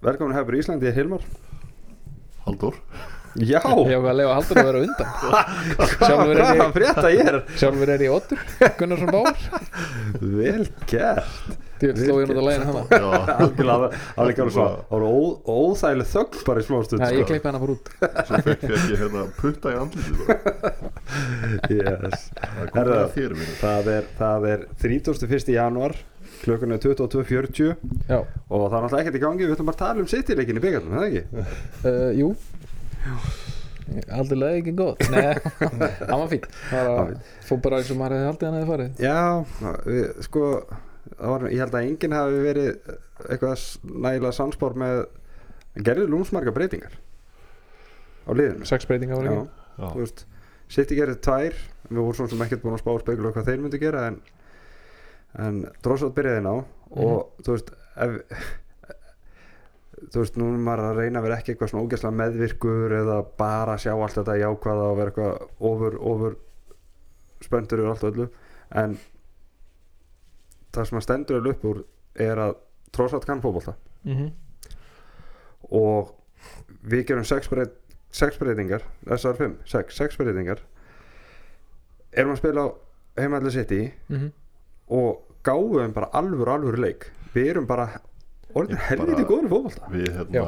Velkomin hefur Íslandi, ég er Hilmar. Haldur Já, Ég var að lega haldur að vera undan. Sjálfur er hvað ég, að frétta ég er? Sjálfur er ég Otur Gunnarsson Báur Vel gert. Því vil sló ég nút að lægina hana Já, það ekki alveg svo Það var ó- óþægileg þögn bara í smá stund Já, ég sko. klippi hana bara út. Svo fekk, ég hérna putta í andlitið bara. yes. Það það, það er 31. januar klukkan er 22.40 Já, og það er náttúrulega ekkert í gangi við ætlum bara að tala um City-leikin í byggarnum, það ekki? uh, jú. Aldrei ekki góð Nei, hann var fínt. Það fór bara eins og maður hefði haldið hann hefði farið. Já, við, sko það var, ég held að enginn hafi verið eitthvað nægilega sannspár með gerði lúmsmarga breytingar á liðinu? Sex breytinga var ekki? Já. þú veist City gerði tvær, við vorum svona sem ekkert búin að spá spekula hvað þeir myndi gera en, en Drossot byrjaði ná og þú veist ef, þú veist, nú er maður að reyna að vera ekki eitthvað svona ógæslega meðvirkur eða bara sjá allt þetta jákvæða og vera eitthvað ofur, ofur spöndur yfir allt og öllu. En það sem að stendur alveg upp úr er að Drossot kann fótbolta. Mhm. og við gerum sex, breyt, sex breytingar þessar fimm, sex, sex breytingar. Erum að spila á heimalli City. Mhm. Og gáum bara alvöru alvöru leik. Við erum bara orðin helviti góður í fótbolta. Við hérna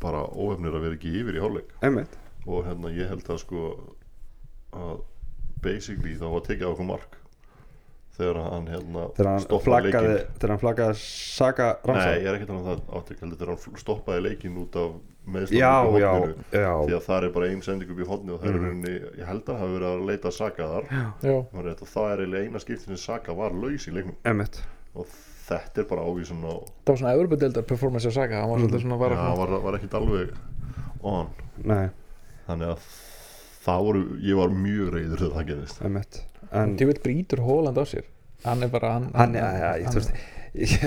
bara óhefnir að vera ekki yfir í hálfleik. Einmitt, og hérna ég held að sko að basically þá var tekið á okkur mark þegar hann hérna þegar hann stoppaði flaggaði leikinn. þegar hann flaggaði Saga Nei, Ramsar ég er ekki að tala um það átök heldur þegar hann stoppaði leikinn út af já, meðslanum já, því já, að það er bara ein sending upp í hodni og það er rauninni, ég held að hafa verið að leita Saka þar. Rétt, og það er eiginlega eina skiptin sem Saka var laus í leiknum. Og þetta er bara ávísun á það var svona Evropadeildar performance að saga Hann var svolítið svona já, bara hann var, var ekkit alveg on. Nei, þannig að það voru, ég var mjög reyður þegar það gerðist. Einmitt. En Þú veit brýtur Hóland á sér. Hann er bara hann, hann, já, ég, þú veist ég,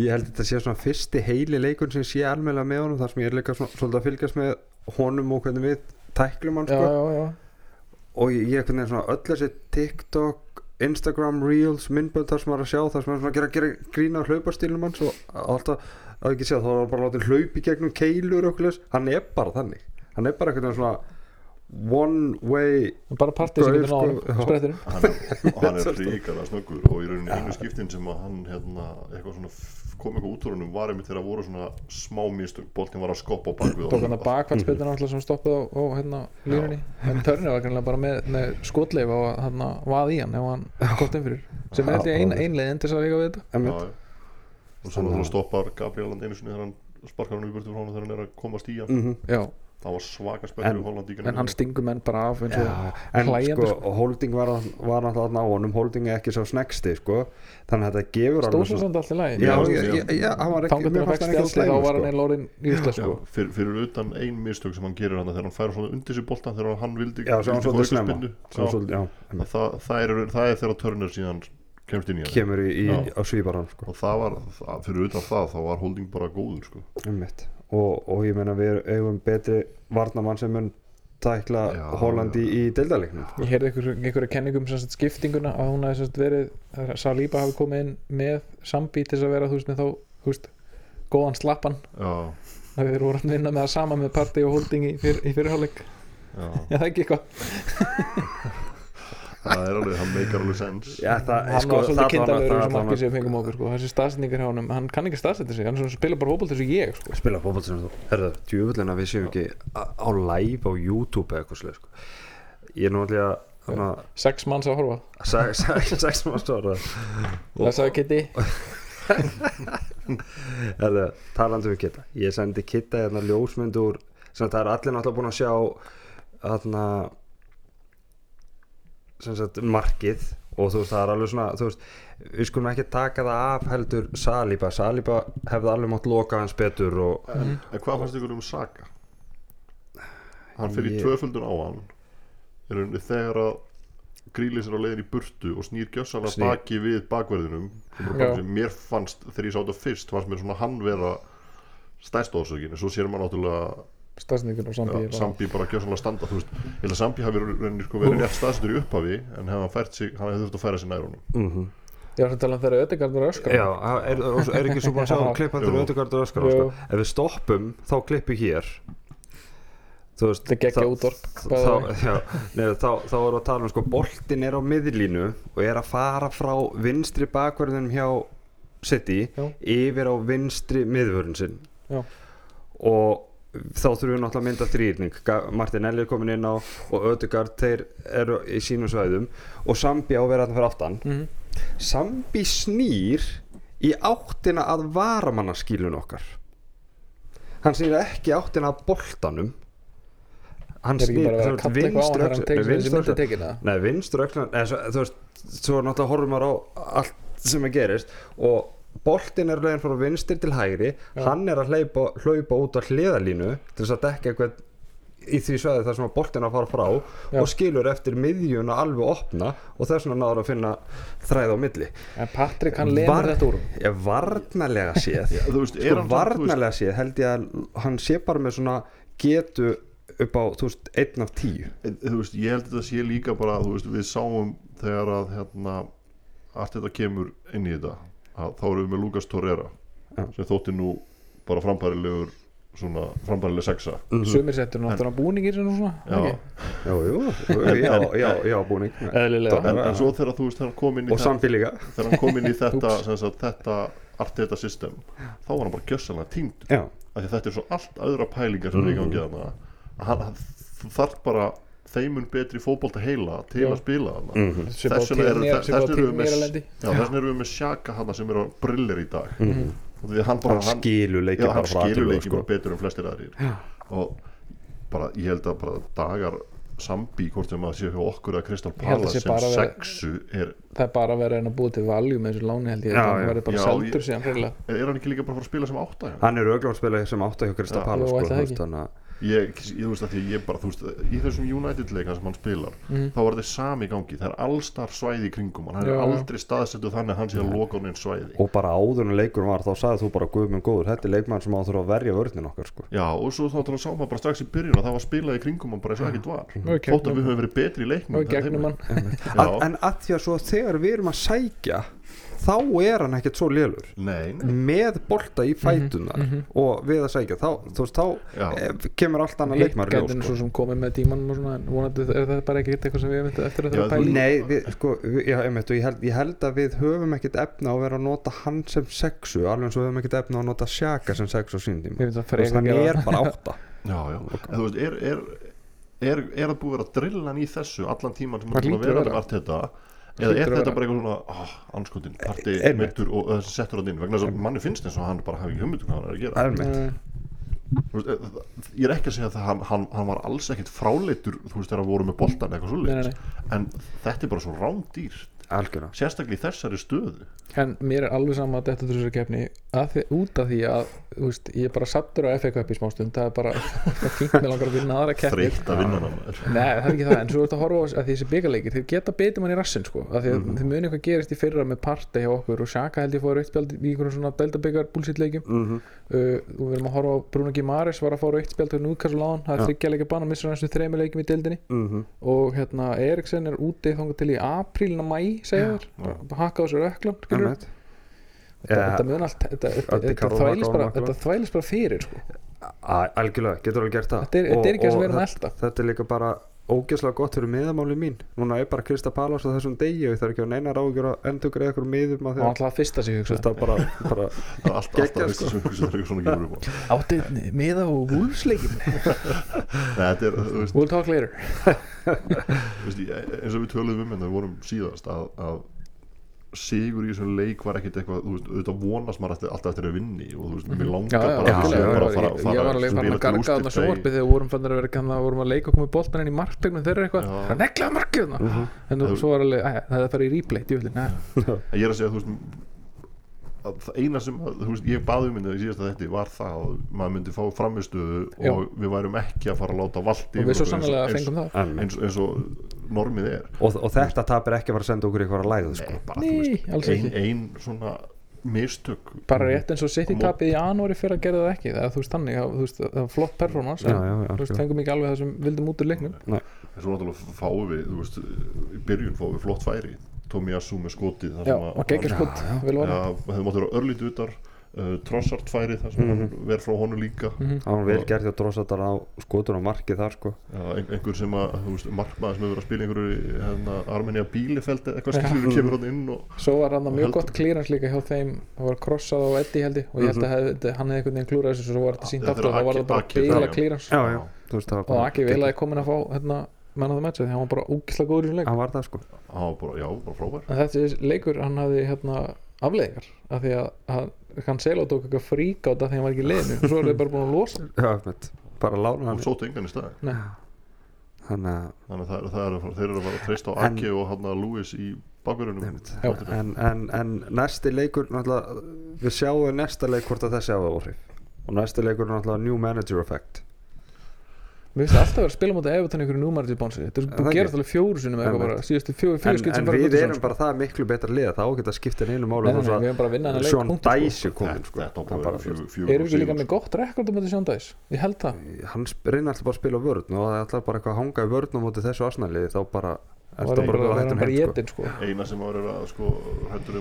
ég held að þetta sé svona fyrsti heili leikun sem sé almennilega með honum þar sem ég er líka svona, svolítið að fylgjast með honum og hvernig við tæklum hann sko. já, já. Og ég, ég hvernig svona öll þessi TikTok Instagram Reels, myndbönd þar sem maður er að sjá þar sem maður er að gera, gera grína hlaupastílum hans og alltaf að ekki segja þá var bara látið hlaupi gegnum keilur og okkur hann er bara þannig. Hann er bara eitthvað svona one way Bara partí sem getur náður sko. Spretturinn. Hann og hann er ríkala snöggur og í rauninni einu skiptin sem að hann hérna, eitthvað svona kom eitthvað út úr hennum var einmitt þegar voru svona smá mistök. Boltin var að skoppa á bakvið Tók hann að bakvæðspilna alltaf sem stoppaði á, á hérna línunni. En Törnir var kannilega bara með, með skotleif og hann vað í hann ef hann gott inn fyrir. Sem er held ég ein, einlegin til þess að eiga við þetta. Og svo stoppar Gabriel einu sinni þegar hann sparkar hann upp burtu frá hann þegar hann er að komast í hann. Mm Já, það var svaka En- spennur í Holland í en hann stingur menn bara af eins og Já, en hlæjandi, sko, og holding var, var þarna á honum holding er ekki svo snegsti sko. þannig að þetta gefur Stóð alveg svo svona- samt allt í lagi já, Já, já, já. já, já, hann var ekki Þangar til mér að hann ekki stjálti þá var hann sko. einn lórin í Ísla sko fyrir, fyrir utan ein mistök sem hann gerir hann þegar hann fær svona undir sér boltan þegar hann vildi það, það, er, það þegar Turner síðan kemst inn í hann sko. og það var, það, fyrir utan það þá var holding bara góður sko. einmitt. Og, og ég meina við eigum betri varnamann sem mun tækla Já, Holland í, í deildaleiknum Ég heyrði einhver, einhverja kenningum sem sagt skiptinguna að hún hafi verið að Saliba hafi komið inn með Sambi til þess að vera þú veist með þá veist, góðan slappan. Já, að þeir voru að vinna með það sama með party og holding í, fyr, í fyrirháleik já, Já það er ekki eitthvað það er alveg, hann meikar alveg sens. Já, það, Hann sko, var svolítið kindalegur í það- þessu það- marki sem við fengum okkur sko. þessi staðsendingar hjá honum, hann kann ekki staðsenda sig. Hann er spila bara fótbolt eins og ég sko. spila fótboll sem þú. Herðu, djúvöldin að við séum ekki á, live á YouTube eða eitthvað sluð sko. ég er nú allir að að sex manns að horfa. Sex sex mann stóra það sagði Kitty Herðu, talandi um Kitta Ég sendi Kitta hérna ljósmynd úr sem sagt, það er allir náttúrulega búin að sjá þarna sagt markið og þú veist það er alveg svona þú veist, við skulum ekki taka það af heldur Saliba, Saliba hefði alveg mátt loka hans betur og en, en hvað fannst ykkur um Saka? hann fyrir Ég- tvöföldun á hann rauninni þegar að grílis er á leiðin í burtu og snýr gjössalega Snýr. baki við bakverðinum er Já. mér fannst þegar ég sá þetta fyrst fannst mér svona hann vera stærst ásökin svo sér maður náttúrulega staðsendingun og Sambi Já, Sambi bara gjössalega standa þú veist, ég held að Sambi hafi rauninni sko verið rétt staðstur í upphafi en hefði hann fært sig, hann hefði þurft að færa sig nær honum mm Ég var að tala um þegar Ödegard var öskar Já, er, er, ekki svo búin að sjá Jú. klippandur Jú. Ödegard og Öskar sko. ef við stoppum þá klippu hér þú veist er geggjað þá- útvarp, þá, já, erum við að tala um sko boltin er á miðlínu og er að fara frá vinstri bakverðinum hjá City Já. yfir á vinstri miðvörun sinn Já. og þá þurfum við náttúrulega að mynda þrýrning Martinelli er komin inn á og Ödegard þeir eru í sínum svæðum og Sambi á að vera þarna fyrir aftan. Mhm. Sambi snýr í áttina að varamannaskílun okkar. Hann snýr ekki áttina að boltanum. Hann Nei, vinstur svo- Þú veist, svo náttúrulega horfum maður á allt sem er gerist og boltin er leiðin frá vinstri til hægri Já. hann er að hlaupa, hlaupa út á hliðalínu til þess að dekka eitthvað í því svæði þar sem að boltin að fara frá Já. og skilur eftir miðjuna alveg opna og þess vegna náður að finna þræð á milli En Patrik hann lemur þetta úr honum. Ég varnarlega séð Já, þú veist, er sko hann samt, varnarlega séð held ég að hann sé bara með svona getu upp á, þú veist, einn af tíu En, þú veist, ég held að þetta sé líka bara þú veist, við sáum þegar að hérna, allt þetta kemur inn í þetta að þá erum við með Lucas Torreira Já. sem þótti nú bara frambærilegur svona frambærileg sexa. Sumir settur náttúrulega búningir svona Já. jú, já, já, já, búning. Eðlilega. En, en svo þegar þú veist þegar hann kom inn í og þetta sambi líka. þegar hann kom inn í þetta, sagt, þetta Arteta system þá var hann bara gjössalega týnd já, af því að þetta er svo allt aðra pælingar sem er í gangi þarna að þú þarf bara þeimun betri fótbolta heila til Já. að spila þarna. Mhm, Svipað á Þess vegna eru- við að með- Já, Sjaka hann sem eru brillir í dag. Og því að hann bara hann leikir já, bara leikir sko. bara betur en flestir aðrir. Og bara, ég held að bara dagar Sambi, hvort sem að sé hjá okkur að Kristal að Pala sem bara sexu er, Það er bara að vera að reyna að búa til valjú með þessu láni held ég. Já, Það já. verður bara Já, seldur síðan er hann ekki líka bara að fara að spila sem átta hjá? hann er auðvitað spila sem átt að hjá Krista Já. Pala sko, þannig að Ég, ég, þú veist að því ég bara, þú veist, í þessum United leika sem hann spilar, Mhm. þá var þetta sami í gangi, það er allstar svæði í kringum hann, hann er aldrei staðsettu þannig að hann sé að loka hann einn svæði. Og bara áður en leikurinn var þá sagði þú bara guð minn góður, þetta er leikmann sem á að þurfa að verja vörnin okkar sko. Já, og svo þá sá maður bara strax í byrjun að það var spilað í kringum hann bara eins og ekkert var. Og þótt að við höfum verið betri í leiknum Og í gegnum hann. Já, en að því að svo þegar við erum að sækja þá er hann ekkert svo lélur nei, með bolta í fætunar mhm. og við að sækja þá, þú veist, þá Já. eh, kemur allt annað Hitt í ljós, gætinu sko. svo sem komið með tímanum og svona En vonandi er þetta bara ekki eitthvað sem við myndum eftir að að þú- pæla í Nei, við, sko, við, já, einmitt, ég, held, ég held að við höfum ekkert efna að vera að nota hann sem sexu alveg eins og við höfum ekkert efna að nota sjaka sem sexu á sín tíma Ég finnst það Þú frekar veist, hann er það. bara átta já, já en þú veist, er, er, er, er það búið að vera að drilla hann í þessu allan tíman sem Það hann er að að vera vera. með allt þetta eða er þetta bara eitthvað svona oh, anskotin, parti, meittur og uh, settur hann inn vegna þess að manni finnst eins og hann bara hafi ekki hugmynd um hvað hann er að gera. Veist, eh, ég er ekki að segja að hann, hann, hann var alls ekkit fráleitur þú veist þegar hann voru með boltan eitthvað nei. en þetta er bara svo rándýr algjörða sérstaklega í þessari stöðu En mér er alveg sama að þetta þessari keppni að því, út af því að þú veist, ég er bara sattur á FA Cup í smá stund það er bara það fínt með langar að vinna aðra keppni þreytt að vinna hann maður. Nei, það er ekki það, en svo ertu að horfa á að því þessi byggarleikir þeir geta betið mann í rassin sko af því að Mhm. þið muni eitthvað gerist í fyrra með parta hjá okkur og Sjaka held ég fóður eitt spjald í einhverjum svona deildabyggar búlsittleikjum mm -hmm. uh, og við erum að horfa á Bruno Gimares var að fóra eitt spjald til Núðkast og Láðan það er Já. þryggja leikja banna, missur hans við þrejum leikjum í deildinni Mm og hérna Eriksen er úti þangað til í aprílina mæ segja þér, Já. hakka á sér öklan skilur Einmitt. þetta, Makar bara, fyrir sko. Al- algjörlega, getur alveg gert það Þetta er- ekki að þetta- elta. þetta er líka bara ógeðslega gott fyrir miðamáli mín. Núna er bara Krista Palas á þessum degi og ég þarf ekki að neina ráðgjör að endur greið eitthvað miðum að því og að alltaf fyrsta sig hugsa. Þetta er bara, bara Það er alltaf sko. sem hugsa það er eitthvað svona gefur upp á áttið miða og vúlsleikin er, we'll talk later. Eins og við töluðum um en það vorum síðast að, að sigur í þessum leik var ekkit eitthvað þú veist, auðvitað vonast maður alltaf, eftir að vinni og þú veist, mér Já, langar já, bara já, að já, að ég, fara, fara ég var alveg spila að garga þarna sjóarpi þegar við vorum fannir að vera kannan að vorum að leika og komið inn í marktegnum þeirra eitthvað það neglaði markið þarna. En Já. þú- svo var alveg, það er farið í replay En ég er að segja, þú veist að það eina sem, að, þú veist, ég baði um þetta í síðasta þetta var það að maður myndi fá framistöðu Já. og við værum ekki að fara að láta valdi og við svo sannlega fengum það. eins og normið er. Og, og þetta tapir ekki að fara að senda okkur í eitthvað að læða sko. Nei, ekki. ein, ein svona mistök bara rétt eins og City Á mót- tapið í janúari fyrir að gera það ekki. Það er þú veist þannig, það, veist, það var flott performance Já, já, já, þú veist, fengum ekki alveg það sem vildum út úr leiknum. En svo náttúrulega fáum við, þú veist í byrjun fáum við flott færi. Tomiyasu með skotið þar já, sem að- var hefði mátt vera örlítið utar uh, Trossart færi þar sem Mhm. hann verð frá honum líka. Mhm. Það var vel gert hjá Drossatar á skotun á markið þar sko. Já, ein, einhver sem að, þú veist, markmaður sem hefur verið að spila einhverju hérna, Armenia Bílefeld eða eitthvað skilur kemur hann inn og svo var hann Og mjög heldur- gott klírans líka hjá þeim. Það var krossað á Eddie held ég og ég held að hef, hann hefði einhvern veginn klúrað þessu svo var þetta sínt aftur og þá var það bara já. klírans Já, já, þú veist það var og Aki vel að komin að fá hérna, menn á það matcha því hann var bara úkislega góður í þessum leik. Hann var það sko. Hann var bara, já, bara frábær. En þessi leikur hann hafði hérna afleðingar af því að, að hann selá tók eitthvað frík á þetta því hann var ekki í liðinu. Og svo er þau bara búin að losa. Já, bara lána og hann sóti engan í stað. Þannig að þannig að það, er- það er, þeir eru að fara að treysta á Aki og hann að Lewis í bakverðunum en, en, en næsti leikur við sjáum næsta leik hvort að þessi hafa áhrif. Og næsti leikur er náttúrulega New Manager Effect Mér finnst alltaf að vera að spila mútið Evertón ykkur númarið bónsi Þetta er það þú gerast alveg fjóru sinum eitthvað bara síðustu fjóru, en, fjóru skipt en við erum bara það miklu betra lið þá geta skipt en einu máli Nei, nei, þó svo nei, við erum bara að vinna að hann leik Sean punktur, sko. Dice er komin sko. á Erum við líka með gott rekord um þetta sjóndæs? Ég held það. Hann reynir alltaf bara að spila á vörn og það er alltaf bara eitthvað að hanga í vörn á móti þessu asnaliði þá bara er Það það bara var að hann hættum bara heim jétin sko. Eina sem var að sko hættur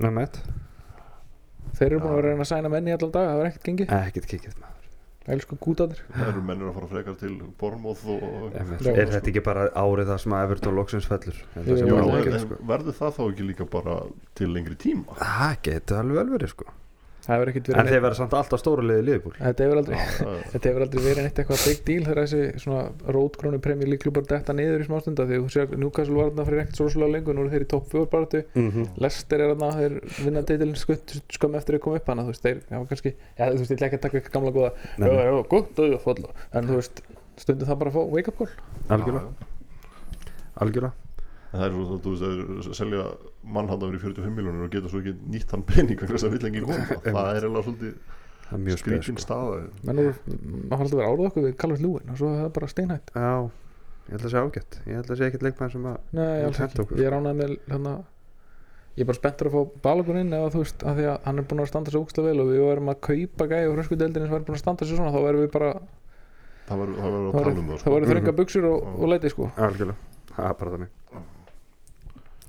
um Þeir eru búin að vera að reyna að sæna menni í allan dag Það var ekkert gengið. Ekkert kikið maður. Elsku gútadir það eru mennir að fara frekar til Bormóð og, er þetta ekki bara árið það sem að Everton loksins fellur? Sko. verður það þá ekki líka bara til lengri tíma? Það getur alveg vel verið sko Það hefur ekkert en verið þeir neitt. verða samt alltaf stóra liðið liðbúl Þetta hefur aldrei það Þetta hefur aldrei verið neitt eitthvað big deal þegar þessi svona rótgrónu premjör líklubar detta niður í smástunda því þú sér Newcastle var þarna fyrir ekkert svo rosalega lengur nú eru þeir í topp 4 baratu Mhm. Lester er þarna, þeir vinna deitilin skutt skömm eftir að koma upp hana þú veist, þeir, já, kannski, já, þú veist, ég ætla ekki að taka eitthvað gamla góða, já, já, gott, auðvitað, en þú veist, stundum það bara að fá wake up call, algjörlega. Algjörlega. En það er svo þú veist það er að selja mann hann fyrir 45 miljónur og geta svo ekki nýtt hann pening vegna þess að vill engin koma. Það er eiginlega svolítið það er mjög skrítin skrítið sko. staða. Menn þú, maður haldur að vera árað okkur við Calvert Lúin og svo er það bara steinhætt, já, ég held að sé ágætt. Ég held að sé ekkert leikmann sem að nei, Ég er ánægð með hérna, ég er bara spenntur að fá Balogun inn eða þú veist, af því að hann er búin að standa svo úkslega vel og við verðum að kaupa gæði og hrösku deildinni sem verður búin að standa sér svona, þá verðum við bara það verður það að það þrönga buksur og, og leiti sko. Algjörlega, það er bara þannig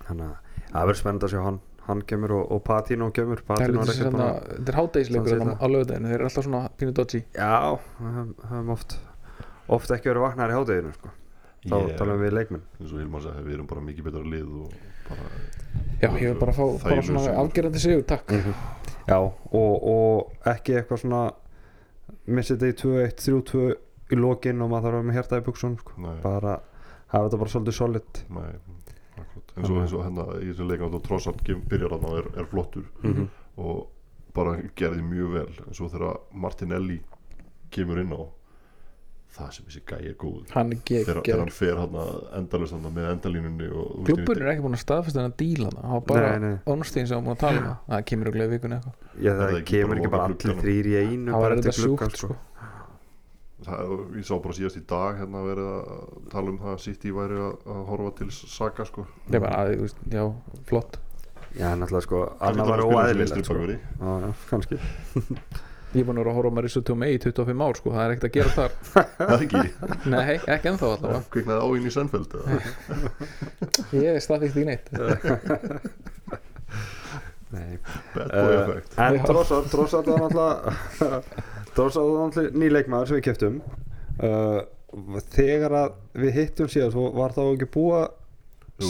þannig að það verður spennend að sjá hann hann kemur og, og Patino kemur. Það er Patino er þetta er hádegisleikur Svona þarna á lögudeginu, þeir eru alltaf svona pínu dodgy. Já, það hefum oft oft ekki verið vaknar í hádeginu sko. þá Ég- talum við leikmenn. eins og Hilmar sagði við erum bara mikið betra lið og bara Já, ég vil bara fá bara svona sigur. afgerandi sigur, takk. Já, og, og ekki eitthvað svona missið þetta í 2-1, 3-2 í lokin og maður þarf að vera með hjarta í buksun sko. bara hafa þetta bara svolítið solid. Nei. Eins og, eins og hérna í þessum leikan þá Trossard kem- byrjar hann og er, er flottur. Mhm. og bara gerði mjög vel en svo þegar Martinelli kemur inn á það sem þessi gæi er góð Hann þegar, hann fer hann endalist hann með endalínunni og Klubburinn er ekki búin að staðfesta hann að díla það hann var bara. Ornstein sem var búin að tala um það. Það kemur að gleða vikun eitthvað það það kemur ekki bara allir glugganum? þrýr í einu það var gluggann, sjúkt sko það, ég sá bara síðast í dag hérna verið að tala um það að City væri að, að horfa til Saka sko Það er bara, að, þú veist, já, flott Já, náttúrulega sko, annað var óæðilegt sko. Já, já, kannski Ég er búin að vera að horfa á Marissu Tomei í 25 ár sko, það er ekkert að gera þar það er ekki, Nei, ekki ennþá allavega kviknaði á inn í Sennfeld? Ég er staðfíkt í neitt Nei. bad boy Uh, effect En Já. Trossard, Trossard var náttúrulega Trossard var náttúrulega ný leikmaður sem við keftum uh, Þegar að við hittum síðan svo var þá ekki búa Jú.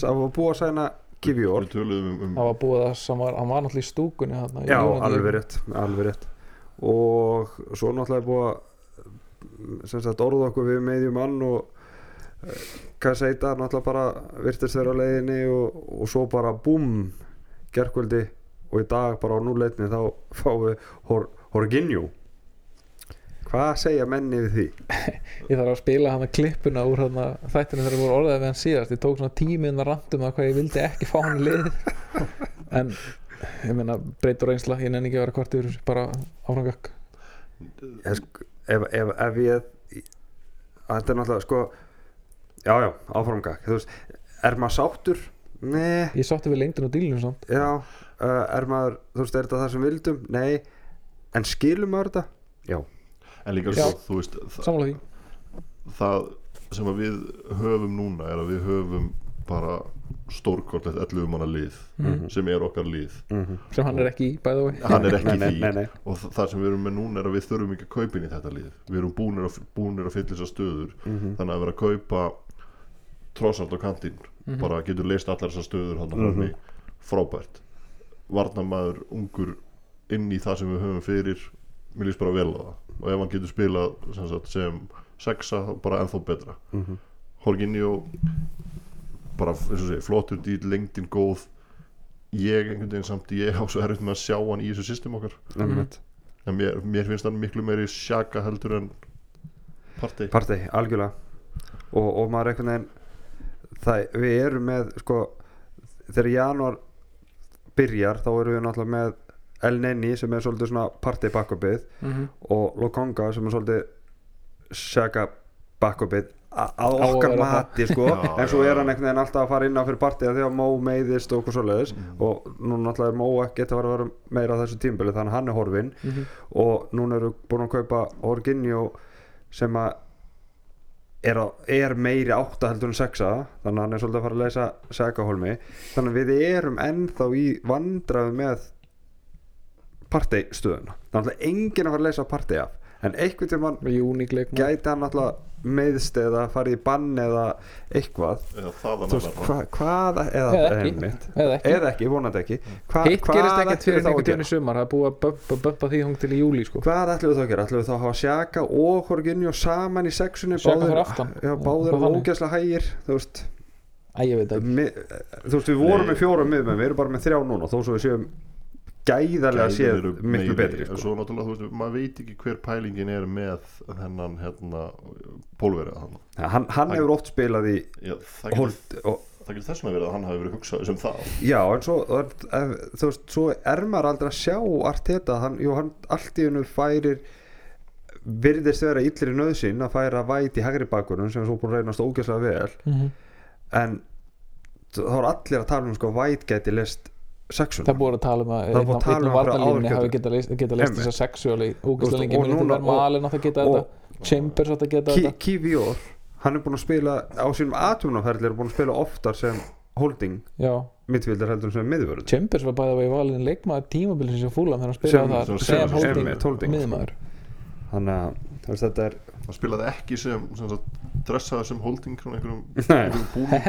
Það var búa að sæna um, um Það var búið að hann var, hann var náttúrulega í stúkunni þarna, í Já, alveg rétt, alveg rétt. Og svo náttúrulega búa sem sagt orða okkur við meðjum mann og uh, hvað seita náttúrulega bara virtist vera á leiðinni og, og svo bara búm gerkvöldi og í dag bara á núleitni þá fáum við Hor Horginjú hvað segja menni við því? Ég þarf að spila hann að klippuna úr hann þættinu þegar voru orðaði við hann síðast. Ég tók svona tíminn að randum að hvað ég vildi ekki fá hann í lið. En ég meina breytur einsla, ég nenni ekki að vera hvort yfir bara áframgökk sko, ef, ef, ef ég þetta er náttúrulega sko já já, veist, er maður sáttur? Nei. Ég sátti við lengdin og dílinu samt. Já, uh, er maður, þú veist, er þetta það sem vildum? Nei, en skilum maður þetta? Já, en líka svo, þú veist það, það sem að við höfum núna er að við höfum bara stórkortlegt 11 manna lið Mhm. sem er okkar lið Mhm. sem hann er ekki í bæða vei hann er ekki Nei, í nei, því og það sem við erum með núna er að við þurfum ekki að kaupa inn í þetta lið við erum búnir að, búnir að fylla þessar stöður Mhm. þannig að vera að kaupa trossart og kantinn Mhm. bara getur leist allar þessar stöður hann Mhm. mm frábært varnamaður ungur inn í það sem við höfum fyrir mér líst bara vel á það. Og ef hann getur spilað sem, sagt, sem sexa bara ennþá betra. Mhm. Jorginho bara eins og segi, flottur dýl, lengdin góð. Ég einhvern veginn samt ég á svo erfitt með að sjá hann í þessu system okkar. Einmitt. en mér, mér finnst hann miklu meiri sjaka heldur en partey. Partey, algjörlega. Og, og maður einhvern veginn það, við erum með sko, þegar janúar byrjar þá erum við náttúrulega með El Neni sem er svolítið svona partey backupið Mhm. og Lokonga sem er svolítið Shaka backupið að okkar mati sko Já, en svo er hann einhvern veginn alltaf að fara inn á fyrir partey þegar Mó meiðist og okkur svoleiðis Mm. og núna náttúrulega er Mó ekki að vera meira þessu tímbili þannig hann er horfinn Mhm. og núna eru búin að kaupa Orginjó sem að er, á, er meiri átta heldur en sexa þannig að hann er svolítið að fara að leysa segahólmi þannig að við erum ennþá í vandraðu með parteistöðuna þannig að enginn að fara að leysa partei af en einhvern leikmann gæti hann alltaf meðst eða farið í bann eða eitthvað eða það Þú veist, hva, hvað eða, Eða ekki. einmitt. eða ekki eða ekki, vonandi ekki Hva, hitt gerist ekkert fyrir einhvern tíðan í sumar það er búið að bömpa, bömpa því hún til í júli sko. Hvað ætlum við þá að gera? ætlum við þá að hafa Sjaka og Jorginho saman í sexunni aftan. Já, báðir þannig. ógeðslega hægir Þú veist, Æ, ég veit ekki mi, þú veist við vorum Nei. með fjóra miðmenn Við erum bara með þrjá núna Þó svo við séum gæðarlega séð miklu betri en sko. svo náttúrulega, þú veist, maður veit ekki hver pælingin er með þennan hérna, pólverið hann Ja, Hann, hann hefur oft spilað í Já, það getur, hold, og, það getur þess vegna verið að hann hafi verið hugsað sem það Já, en svo Þú veist, svo er maður aldrei að sjá Arteta, hann, jú, hann allt í hennu færir virðist vera illir í nöðsinn að færa væt í hægri bakunum sem er svo búin að reynast ógeðslega vel Mhm. en þá er allir að tala um sko væt gæti list sexuna það búið að tala um að Það að einn að á áður hafi geta- geta leist, geta þess að sexuáli ógæslega lengi núna- til verð malin að geta og- þetta Chambers átt að geta Ki, þetta. Kivior, hann er búin að spila á sínum atvinnaferðli er búin að spila oftar sem holding já, midfieldar heldur en sem miðvörð Chambers var bæða vegi valin leikmaður tímabilin sem fúlam þegar hann Sem- spilaði það sem- holding, holding. miðmaður þannig að þetta er hann spilaði ekki sem, dressaði sem holding svona einhverjum, búning.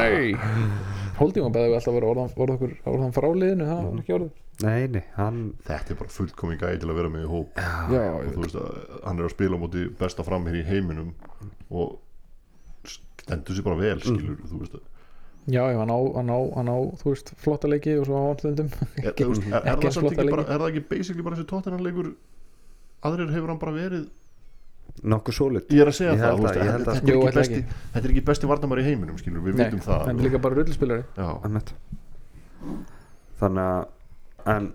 Nei. Holding var vegi alltaf að vera orðan, orðan, orðan, fráliðinu það var ekki orðið. Nei, nei, hann þetta er bara fullkomin gæði til að vera með í hóp. Já, og þú veist að hann er að spila á móti besta framherri í heiminum og stendur sér bara vel skilur þú veist að já, já, hann á, hann á, hann á þú veist, flotta leiki og svo á hann stundum er, er, er, ekki það ekki bara, er það ekki basically bara þessi tóttinan leikur aðrir hefur hann bara verið nokkuð solid ég er að segja Ég það, að- veist, ég held þetta, að- þetta, er Jú, ekki ætla besti, þetta er ekki besti varnamæri í heiminum skilur, við vitum það. hann er líka bara Einmitt. þannig að en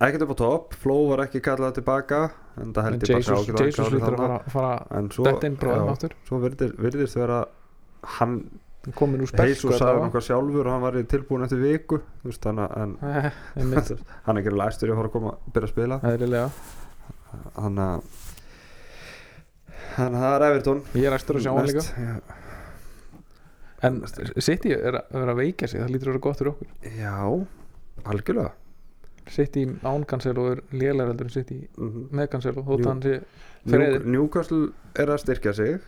ekkert upp á topp Fló var ekki kallað tilbaka en það held ég bara Jesus, ekki Jesus lítur að fara, fara en svo, detta inn bráðum já, aftur. svo virðist, virðist vera hann komin úr Heisu spesku sagði nokkað sjálfur og hann var tilbúin eftir viku þú veist, þannig að en, einmitt, hann er ekki læstur í að fara að koma byrja að spila. Eðlilega hann að það er Evertón ég er æstur að sjá hann líka já, en City er að vera að veikja sig það lítur að vera gott fyrir okkur já, algjörlega City án Cancelo er en City Mhm. með Cancelo þótt Jú. hann sé. Newcastle er að styrkja sig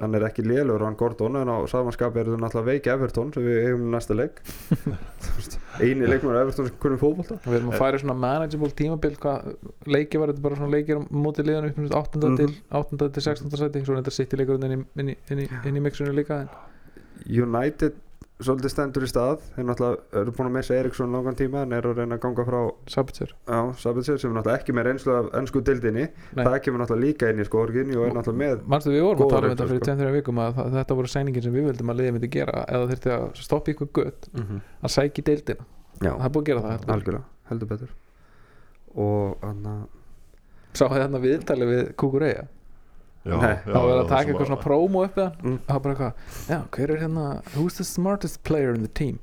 hann er ekki lélur hann Gordon en á samanskap er það náttúrulega veiki Evertón sem við eigum í næsta leik eini leikmur Evertón sem kunni fótbolta og við erum að færa svona manageable tímabil hvað leiki var þetta bara svona leikir á móti liðan upp 8. Mhm. til 8. til 16. seti svo er þetta inn í, inn í, inn í, inn í mixinu líka en United svolítið stendur í stað. Þeir náttúrulega eru búin að missa Eriksson langan tíma en eru að reyna að ganga frá Sabitzer. Á Sabitzer sem er náttúrulega ekki með reynslu af ennsku dildinni Nei. það kemur náttúrulega líka inn í sko Orginni og er náttúrulega með Manstu við vorum að tala um þetta fyrir sko. 2-3 vikum að þetta voru sæningin sem við vildum að liðið myndi gera eða þurfti að stoppa ykkur gött að sækja í deildina. Já, það er búið að gera það heldur. algjörlega, heldur betur. Og hann að sá það hérna viðtali við Kukureya Nei, já, það að taka eitthvað svona promo upp Mm. og það bara eitthvað, já, hver er hérna who's the smartest player in the team?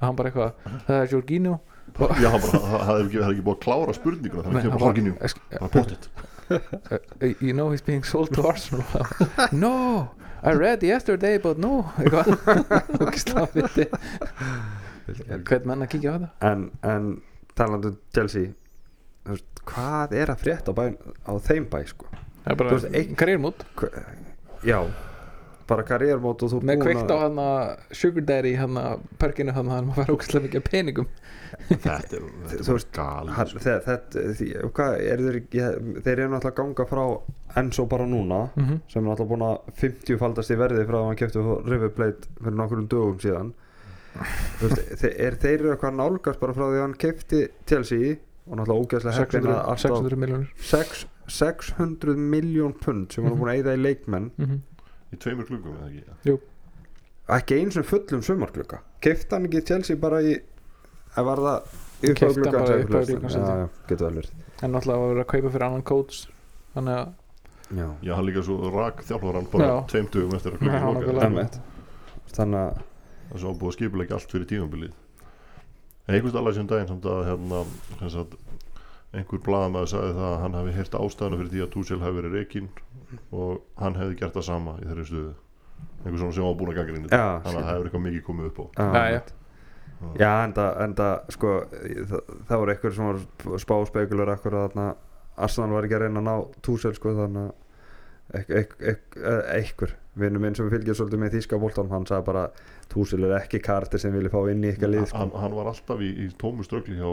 Og hann bara eitthvað, það er Jorginho. Já, hann bara, það það er ekki, það er ekki búið að klára spurninguna þannig að hann kemur bara- Jorginho. Esk- bara potið uh, you know he's being sold to Arsenal no, I read yesterday but no. Eitthvað. Hvern menn að kíkja á þetta? En, en talandi um Chelsea hvað er að frétta á, bæ, á þeim bæ sko? Er karriérmót já, bara karriérmót og þú ert með búin kveikt á hann að sugar daddy hann að perkinu hann að hann fær ógæslega mikið af peningum þetta er, þetta Þú er veist, sko. þe- þetta, er þeir, þeir eru náttúrulega að ganga frá Enzo bara núna mm -hmm. sem er náttúrulega búin að 50 faldast í verði frá að hann kefti River Plate fyrir nokkurum dögum síðan veist, þeir, er, þeir eru eitthvað nálgast bara frá því að hann kefti Chelsea og náttúrulega ógæslega heppin 600, að alltaf 600 miljónir 6, 600 miljón pund sem hann er Mhm. búin að eyða í leikmenn. Mm -hmm. í tveimur klukkum eða ekki? Ekki eins og fullum sumarklukka. Kefti hann ekki Chelsea bara í að var það verið. En náttúrulega var verið að kaupa fyrir annan coach þannig að já, já, hann líka svo rak þjálfur hann bara Já. tveim dögum eftir að Einmitt. þannig að það var búið að skipulegja allt fyrir tímabilið. En einhvers alveg sem daginn samt að hérna, sem sagt, einhver blaðamaður sagði það að hann hafi heyrt ástæðana fyrir því að Tuchel hafi verið reikinn og hann hefði gert það sama í þeirri stuðu einhver svona sem var búin að ganga inn í þetta þannig að það hefur eitthvað mikið komið upp á. Já, Já, já. já enda, enda sko það, það voru einhver sem var spáspegulur akkur að þarna. Arsenal var ekki að reyna að ná túsel sko þannig að eh, einhver vinnu minn sem fylgir svolítið með þýska bóltan hann sagði bara túsel er ekki kartir sem vilja fá inn í ykkar lið sko. hann, hann var alltaf í, í tómu ströggli hjá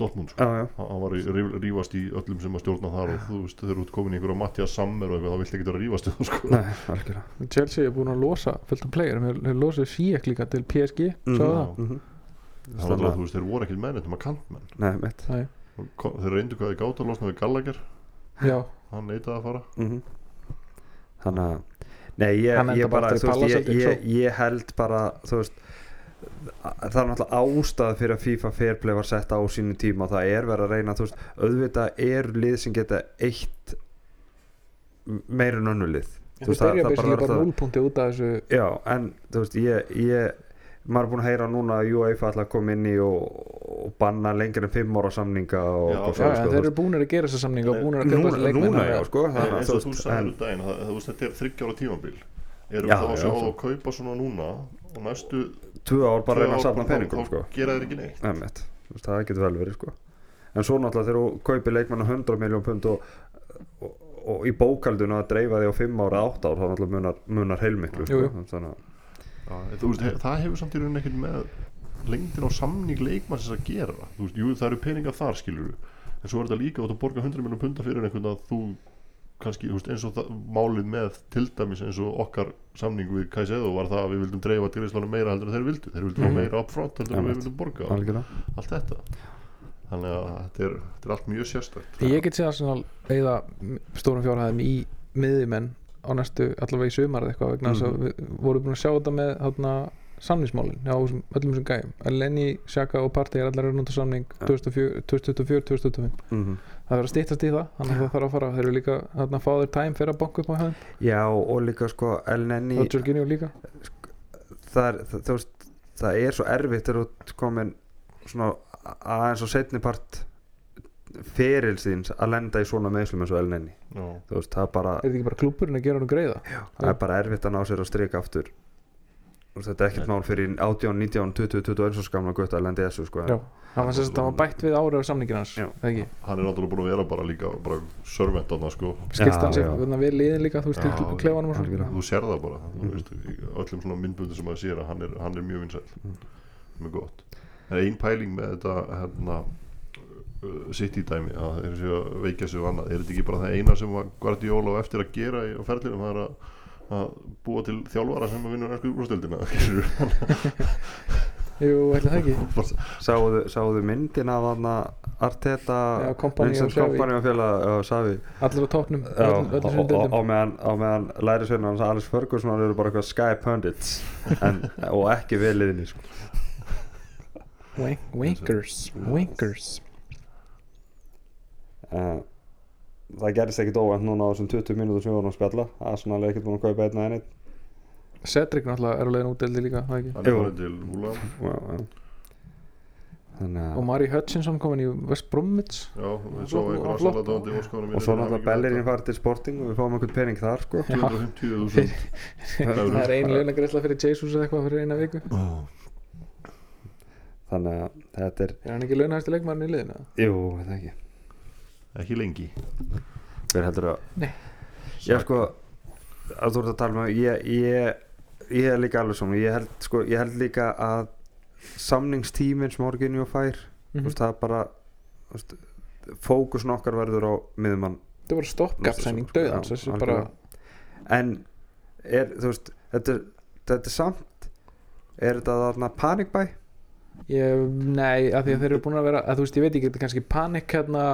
Dortmund sko. já, hann var í ríf- rífast í öllum sem að stjórna þar og þú veist, þeir eru út komin í einhverja Mattias Sammer og eitthvað, þá viltu ekki vera að rífast í þú sko. nei, algjörlega Chelsea er búin að losa fullt af player þeir losuðu Sijek líka til PSG Mhm. sáðu það? Mhm. það var alltaf, þú veist, þeir voru ekkert með þetta kantmenn nei, mitt Nei. Kom- þeir reyndu hvað í gáta að losna við Gallagher já, hann neitaði að fara Mhm. þannig að nei, ég, ég bara bara þú veist, ég, ég held bara þú veist það er náttúrulega ástæð fyrir að FIFA Fairplay var sett á sínu tíma. Og það er verið að reyna þú veist, auðvitað er lið sem geta eitt meira en önnu lið. Þú veist, það- það bara bara það- núlpunkti út af þessu. Já, en þú veist, ég, ég maður er búin að heyra núna að UEFA ætla að koma inn í og, og banna lengur en fimm ára samninga og, Já, og svo, en sko, þeir eru búinir að gera þessa samninga og búinir að köpa núna, þessi leikmenn. núna já, sko eins og þú sagði um daginn þú veist, þetta er þryggjára tímabil. Erum við þá að já, sjá að kaupa svona núna og næstu tvö ár bara reyna að þá- peningum þá sko. gera þeir ekki neitt. Veist, það getur vel verið sko. En svo náttúrulega þegar þú kaupir leikmann á 100 miljón pund og, og, og í bókaldinu að dreifa því á 5 ára 8 ár þá náttúrulega munar, munar heilmiklu sko. Jú, jú. þannig að Já, veist, það hefur samt í rauninni ekkert með lengdin á samning leikmannsins að gera. Þú veist, jú, það eru peningar þar skilur en svo er þetta líka að þú borga 100 miljón punda fyrir einhvern að þú kannski, þú veist, eins og það, málið með til dæmis eins og okkar samning við Kaisedo var það að við vildum dreifa greiðslunum meira heldur en þeir vildu, þeir vildu Mhm. fá meira upfront heldur en við vildum borga. Algjörlega. Allt þetta. Þannig að þetta er, þetta er allt mjög sérstætt ég get séð Arsenal eða stórum fjárhæðum í miðjumenn á næstu allavega í sumar eða eitthvað vegna þess að Mhm. við vorum búin að sjá þetta með þarna samningsmálin hjá þessum- öllum þessum gæjum. Lenny, Xhaka og Partey er allar raunund samning Ja. 2024-2025 mm það verður að stýttast í það þannig að það þarf að fara. Þeir eru líka að fá þeir tæm fyrir að banka upp á höfum já og líka sko El Nenni og Jorginho líka. Það er, það, veist, það er svo erfitt þegar þú komin svona aðeins á setni part ferilsins að lenda í svona meðslum eins og Já. veist, það er bara er þetta ekki bara klúburinn að gera hann greiða? Það er bara erfitt að ná sér að strika aftur þetta er ekkert mál fyrir 18, 19, 20, 21 svo skamla gutta að lendi þessu sko. Já, það var, sérst, það var bætt við árið á samningin hans hann er náttúrulega búin að vera bara líka bara servant þarna sko. Skilst Já, hann sér við liðin líka þú veist, til klefanum og svona. Þú sér það bara þú Mhm. veist, öllum svona myndbundu sem maður sér að hann er, hann er mjög vinsæl Mhm. mjög gott. Það er ein pæling með þetta hérna uh, sitt í dæmi að þeir séu að veikja sig og annað er þetta ekki bara það eina sem var Guardiola á eftir að gera í- á ferlinum? Það er að, að búa til þjálfara sem að vinna ennsku úrstildina jú, það ekki. Sáðu, sáðu myndin af hann Arteta Vincent. Kompany og félag allir á dildum og meðan, á meðan lærisveinu hans Alex Ferguson eru bara eitthvað Sky Pundits en, og ekki við liðinni sko. Wink, winkers, winkers. Uh, það gerist ekkit óvænt núna á þessum 20 mínútur sem við vorum að spjalla. Arsenal er ekkert búin að kaupa einn að einnig Cedric náttúrulega er á leiðin útdeldi líka það ekki? Er og Mari Hutchinson komin í West Bromwich. Já, við Flott- svo einhver og flott. aðsaladóndi og skoðum og svo náttúrulega Bellerin farið til Sporting og við fáum einhvern pening þar sko. 250.000 það er ein launagreisla fyrir Jesus eða eitthvað fyrir eina viku. Þannig að þetta er, er hann ekki launahæsti leikmarinn í liðinu? jú, þetta ekki Ekki lengi. Hver heldur að Nei. ég sko, að þú ert að tala um ég, ég, ég er líka alveg svona ég held, sko, ég held líka að samningstíminn sem Orginjó fær Mm veist, það er bara fókusin okkar verður á miðumann það var stoppgapsæning Sko, döðans þessi bara en er, þú veist þetta, er- þetta er samt er þetta þarna panikbæ? Ég, nei, af því að þeir eru búin að vera að þú veist, ég veit ekki, þetta er kannski panik hérna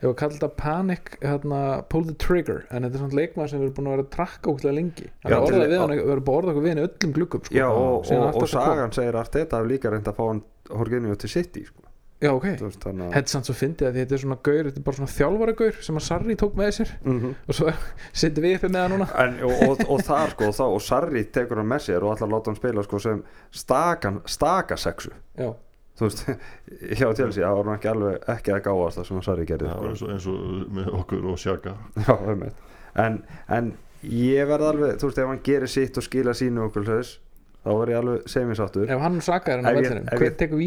hefur að kalla þetta panik hérna, pull the trigger, en þetta er svona leikmaður sem við erum búin að vera að trakka ógæslega lengi við erum bara orðað okkur við hann í öllum gluggum sko. já og, og, og kom. sagan segir að þetta hafi líka reynd að fá hann Orginjó til City sko. já, ok, að þetta er samt svo fyndið að þetta er svona gaur, þetta er bara svona þjálfara gaur sem að Sarri tók með sér Mhm. og svo sittum við uppi með hann núna En, og, og, og það sko og, og Sarri tekur hann með sér og allar láta hann spila sko, sem stakan, staka sexu já, þú veist, hjá Chelsea það var ekki alveg ekki að gáast það sem hann Sarri gerði Já, sko. eins, og, eins og með okkur og Sjaka Já, einmitt. en, en ég verð alveg, þú veist, ef hann gerir sitt og skila sínu okkur þess, þá var ég alveg semisáttur ef hann sakar hann á Ef ég- vellinum, ef hver ég- tekur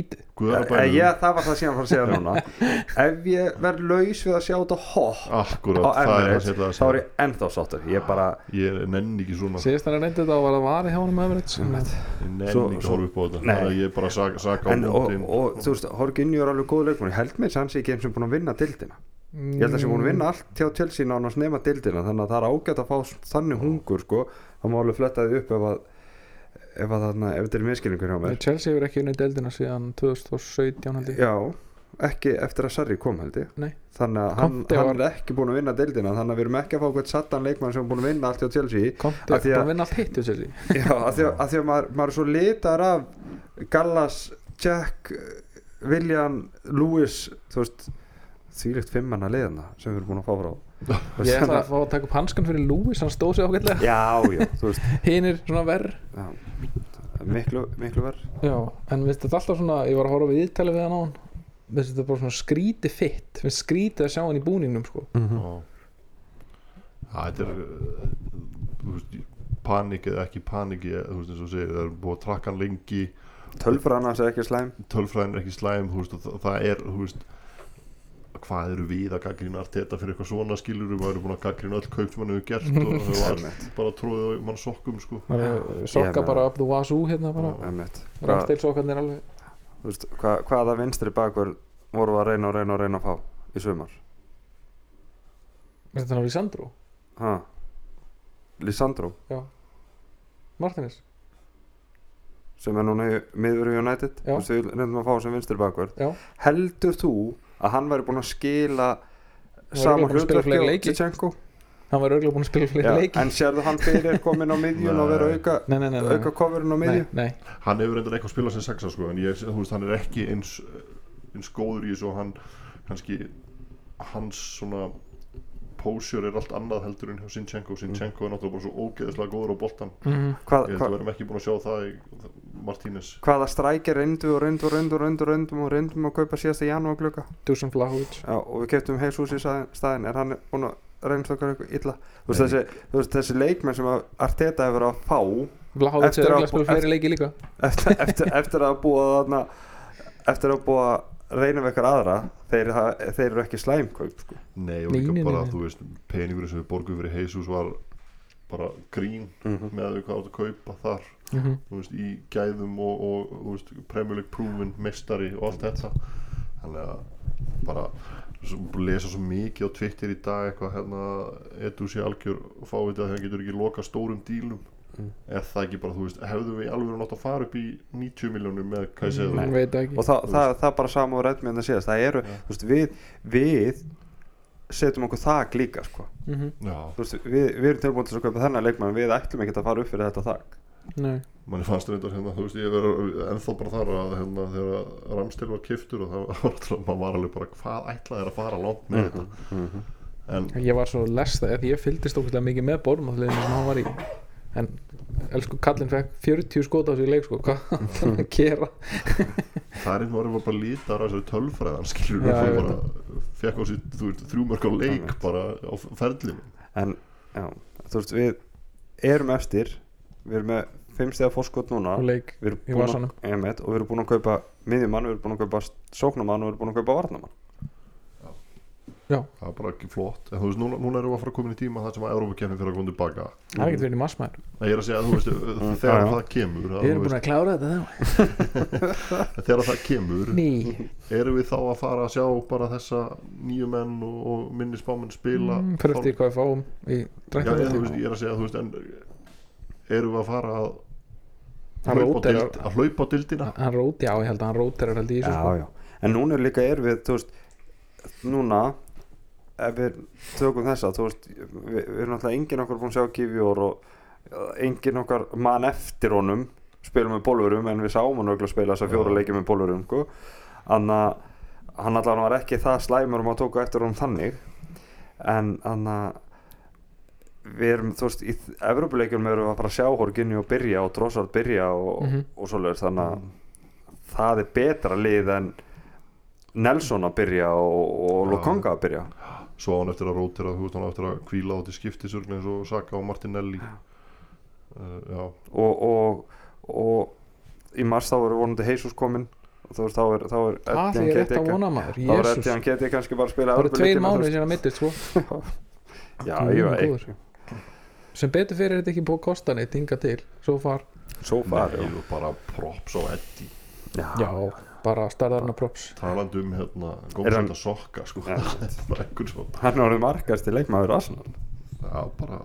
bænum. ég, það var það síðan að fara að segja núna. Ef ég verð laus við að sjá þetta hopp Akkurat, á er Emirates, sem að þá er ég ennþá sáttur. Ég bara, Ég nenni ekki svona. Síðast hann reyndi þetta og var það varið hjá hann með Emirates en Ég nenni Svo- ekki að horfa upp á þetta. Að ég bara saka, saka á en, og, mótin og þú veist, Horginju er alveg góð leikmann ég held með þess að hann sé ekki eins og búin að vinna dildina ég held að sé búin að vinna allt hjá Chelsea nánast nema dildina þannig að það er ágætt að fá þannig hungur sko, það má alveg fletta því upp ef að ef, þetta er miskilningur hjá mér. Chelsea hefur ekki unnið deildina síðan 2017 held ég. Já, ekki eftir að Sarri kom held ég. Nei. þannig að hann, hann var- er ekki búin að vinna dildina þannig að við erum ekki að fá eitthvað sattan leikmann sem er búin að vinna allt hjá Chelsea. Því er að- að vinna allt hitt hjá Chelsea. Já, að því að, að, því að maður, maður er svo litar af Gallas, Jack William, Lewis þú veist þvílegt fimmanna liðana sem við erum búin að fá frá ég ætla þannig að fá að taka upp hanskan fyrir Lewis hann stóð sér ágætlega. Já, já, þú veist. Hinn er svona verð já, miklu, miklu verð já, en við þetta alltaf svona ég var að horfa við íttali við hann á hann við þetta bara svona skríti fitt. Við skrítið að sjá hann í búningnum sko. Já. Já, Þetta er þú veist, panik eða ekki panik þú veist eins og segir, það er búið að trakka hann lengi. Tölfræðan hans er ekki slæm. Tölfræðin er ekki slæm þú veist, og það, það er þú veist, hvað eru við að gaggrina Arteta fyrir eitthvað svona skilur við erum búin að gaggrina öll kaup sem hann hefur gert og það var bara tróðið á mann sokkum sko. sokka bara up the wazoo hérna bara. Rafsteilsokkarnir alveg. Þú veist, hvað, hvaða vinstri bakur voru að reyna og reyna og reyna að fá í sumar? Er þetta hann á Lisandro? ha? Lisandro? Já. Martinez? sem er núna í miður í United þú veist, við reyndum að fá sem vinstri já. Heldur þú að hann væri búin að skila var sama örugglega búinn að spila hlutverki leiki. Tjechenko hann var örgulega búin að spila fleiri leiki en sérðu hann fyrir komin á miðjun og vera Nei. auka nei, nei, nei, auka coverin á miðjun nei. hann hefur reyndar eitthvað spilað sem sexa sko, en ég, þú veist, hann er ekki eins, eins góður í þessu og hann kannski hans svona pósjör er allt annað heldur en hjá Sinchenko. Sinchenko er náttúrulega bara svo ógeðislega góður á boltan. Mhm. hvað, ég held að við erum ekki búin að sjá það í Martínez. Hvaða strækir reyndu og reyndu og reyndu og reyndu og reyndum og reyndum að kaupa síðasta janúar glugga Dusan Vlahovic Já, og við keftum heilsús í staðin, er hann búin að reynast okkar eitthvað illa? Þú veist, þessi, þú veist þessi leikmenn sem að Arteta hefur að fá Vlahovic Eftir er að- spila fleiri leiki líka. Eftir, eftir, eftir að búa þarna eftir að búa við eitthvað aðra þeir, ha- þeir eru ekki slæmkaup sko. nei og líka nei, bara, nei, nei. þú veist peningurinn sem við borgum fyrir Jesus var bara grín mm með að við hvað átt að kaupa þar Mhm. þú veist, í gæðum og, og þú veist, Premier League proven mestari og allt þetta þannig að bara lesa svo mikið á Twitter í dag eitthvað hérna edu sé algjör fáviti að það getur ekki loka stórum dílum Mm. er það ekki bara, þú veist, hefðu við alveg nátt að fara upp í 90 miljónum með Kaisedo Nei. veit það ekki og það, það, það er bara sama og redmið að síðast það eru, þú veist, við við setjum okkur þak líka sko. Mhm. já, Þú veist, við, við erum tilbúin til að kaupa þennan leikmann við ætlum ekki að fara upp fyrir þetta þak Nei. manni fannst reyndar hérna, þú veist, ég verður ennþá bara þar að hérna, þegar Ramstil var kiftur og það var, náttúrulega- maður var alveg bara hvað ætlaði þér að fara langt með þetta -hmm. en ég var svo lesta ég fylgdist okkur mikið með Bormóðliðinu sem hann var í en elsku kallinn fekk 40 skot á sig í leik sko, hvað hann að gera? Það er einhvern veginn bara lítar á þessari tölfræðan skilur Já, bara fekk á sér þú veist, þrjú mörg á leik Einmitt. bara á ferlinu en já, þú veist við erum eftir. Við erum með fimm stegar fórskot núna. Og leik við erum í búin vasanum. að, einmitt, og við erum búin að kaupa miðjumann, við erum búin að kaupa sóknumann og við erum búin að kaupa varnamann já, það er bara ekki flott. En þú veist, núna, núna erum við að fara að koma inn í tíma það sem að Európa-kefni fyrir að koma tilbaka. Það er ekkert verið í massmæður ég er að segja, þú veist, þegar það kemur að, við erum búin að klára þetta þá. Þegar það kemur ný, erum við þá að fara að sjá bara þessa nýju menn og, og minni spámenn spila mm, fyrir eftir hvað við fáum í já, ég, veist, ég er að segja, þú veist, en erum við að fara að Hann hlaupa á róterar- dild- að hlaupa á dildina hann rót, já, ég held að hann róterar held í þessu sko. en núna er líka er við þú veist, núna ef við tökum þessa þú veist, við, við erum náttúrulega enginn okkar búin að sjá Kivjór og enginn okkar mann eftir honum spilum með bólverum en við sáum hann auðvitað spila þessa fjóra Já. leikið með bólverum sko. þannig að hann allavega var ekki það slæmur um að tóka eftir honum þannig en þannig að við erum, þú veist, í Evropuleikjum erum við að fara að sjá Horginni og byrja og Drossard byrja og, Mhm. og svoleiðis þannig að það er betra lið en Nelson að byrja og, og Já. Lukonga að byrja svo á hann eftir að rótira, þú veist, hann á eftir að kvíla á til skiptisörgni eins og Saka og Martinelli. Uh, já, og, og, og í mars þá eru vonandi Jesus kominn. Og þá er, þá er það er rétt að vona maður. þá er Jésús, Etienne Keita kannski bara að spila það eru tveir Evrópuleikina, þú mánuði veist. sem að mittist sko. já, ég veit. Sem betur fyrir er þetta ekki búið að kosta neitt hinga til, svo far. Svo far Nei, og bara props á Eddie já, bara starðarna props. Talandi um hérna, góðsætt hann- að sokka sko, svo hann orðið markast í leikmaður Arsenal. Já, bara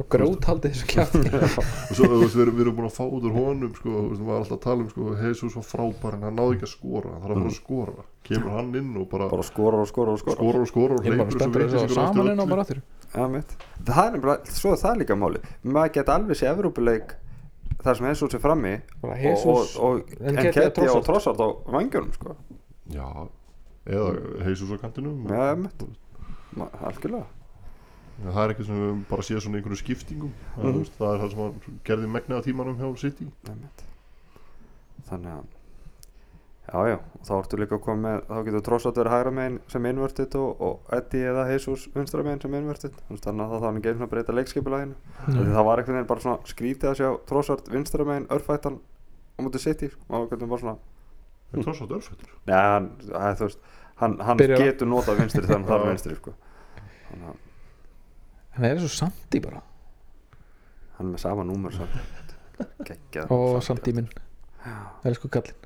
og gróthaldið þessu kjátt og svo, við erum, við erum búin að fá út úr honum sko, við varum alltaf að tala um sko, Jesus var frábær en hann náði ekki að skora hann þarf að fara að skora, kemur hann inn og bara, bara skorar og skorar og skorar. Skorar og skorar og bara hleypur spenntur að þessu saman inn á bara aftur. Mitt. það er nefnilega, svo er það líka máli maður geta alveg sé Evrópuleik þar sem Jesus er frammi Jesus og, og En en Ketia Ketty og Trossard. Á vangjörnum sko. já, eða Jesus á kantinum Já, algjörlega það er eitthvað sem við bara séð svona í einhverju skiptingum Mhm. mm. það er það sem gerði megna á tímanum hjá City Einmitt. þannig að já já, og þá ertu líka að koma með þá getur Trossard verið hægra megin sem innvörtið og, og Eddie eða Jesus vinstra megin sem innvörtið. Þannig að það þarf ekki einu að breyta leikskipulaginu. Mm. það var einhvern veginn bara svona skrítið að sjá Trossard vinstra megin örfættan á mútið City. Og það var veginn bara svona er tross á dörfættur Nei, hann, að, þú veist, hann, hann getur notað vinstri þegar hann þarf vinstri sko. Þannig að hann er svo sandi bara. Hann er með sama númer samt. Geggjað og samt, sandi minn, Já, elsku kallinn. já.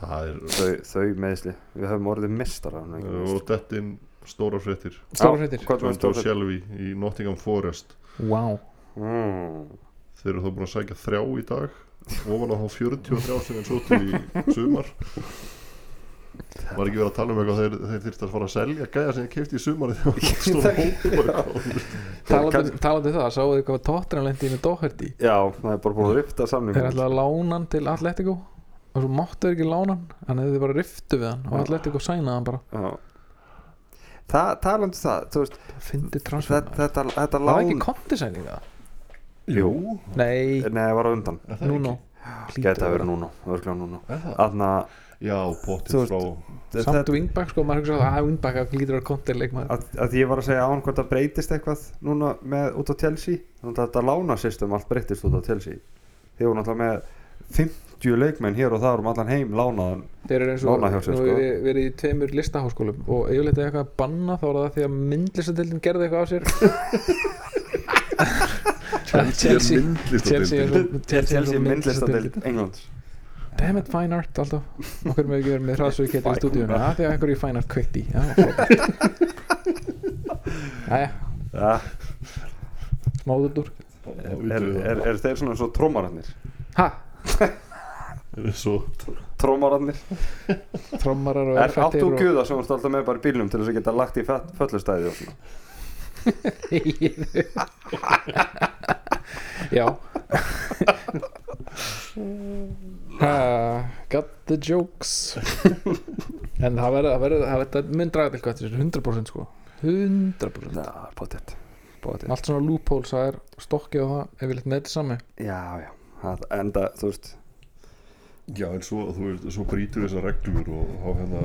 Það er Þau, þau meðsli, við höfum orðið mistara og dettin stóra fréttir. Stóra fréttir, stóra Shelby í Nottingham Forest. Wow. Mm. þeir eru þá búin að sækja þrjá í dag. Ofan á þá 43 sem þeir sóttu í sumar. Var ekki verið að tala um eitthvað þeir, þeir þyrfti að fara að selja gæja sem þeir kefti í sumari talandi, um það, sáðu þið hvað tóttirna lendi með Doherty? Já, það er bara búin að rifta samning þeir ætlaði að lána hann til Atletico og svo máttu þeir ekki lána hann hann hefði bara riftu við hann og Já. Atletico sænaði hann bara. Já. Það, talandi um það, þú veist fyndi transfer þetta, þetta, þetta það var ekki lán kontisæning það Jú, nei, nei, það var á undan. Er það núna. Gæti að vera núna, örglega núna. Er það? Þannig að Já, Þú pottið veist- frá samt wingback sko, maður hugsa að wingback að lítur að kontir leikmaður að, að ég var að segja á hann hvort það breytist eitthvað núna með út á Chelsea. Þannig að þetta lánasystem allt breytist út á Chelsea. Þeir voru náttúrulega með 50 leikmenn hér og þar um allan heim lánaðan þeir eru eins og nú sko. við verið í tveimur listaháskólum og yfirleitt er eitthvað að banna þá er það því að myndlistadeildin gerði eitthvað á sér Chelsea Chelsea er svo- Chelsea er Chelsea svo myndlistadeild Englands Damn it, fine art alltaf Okkur með ekki verið með hraðsögu getur í stúdíunum art. Já, því að einhverju í fine art kveikt í Já, flott Jæja, ja, smáðutur er, er, er þeir svona svo trómararnir Ha, Svo trommarar trómararnir og er átt örfættir þú og guða sem ert alltaf með bara í bílnum til þess að geta lagt í föllustæði og svona? Já. Ha, Got the jokes. En það verður Það verður Það verður- það mun draga til hvað þessu 100% sko. 100% Já, potið bótið allt svona loopholes það er stokkið og það ef við litum þetta sami já, já, það, enda, þú veist Já, en svo, þú veist, svo brýtur þessar reglur og þá hérna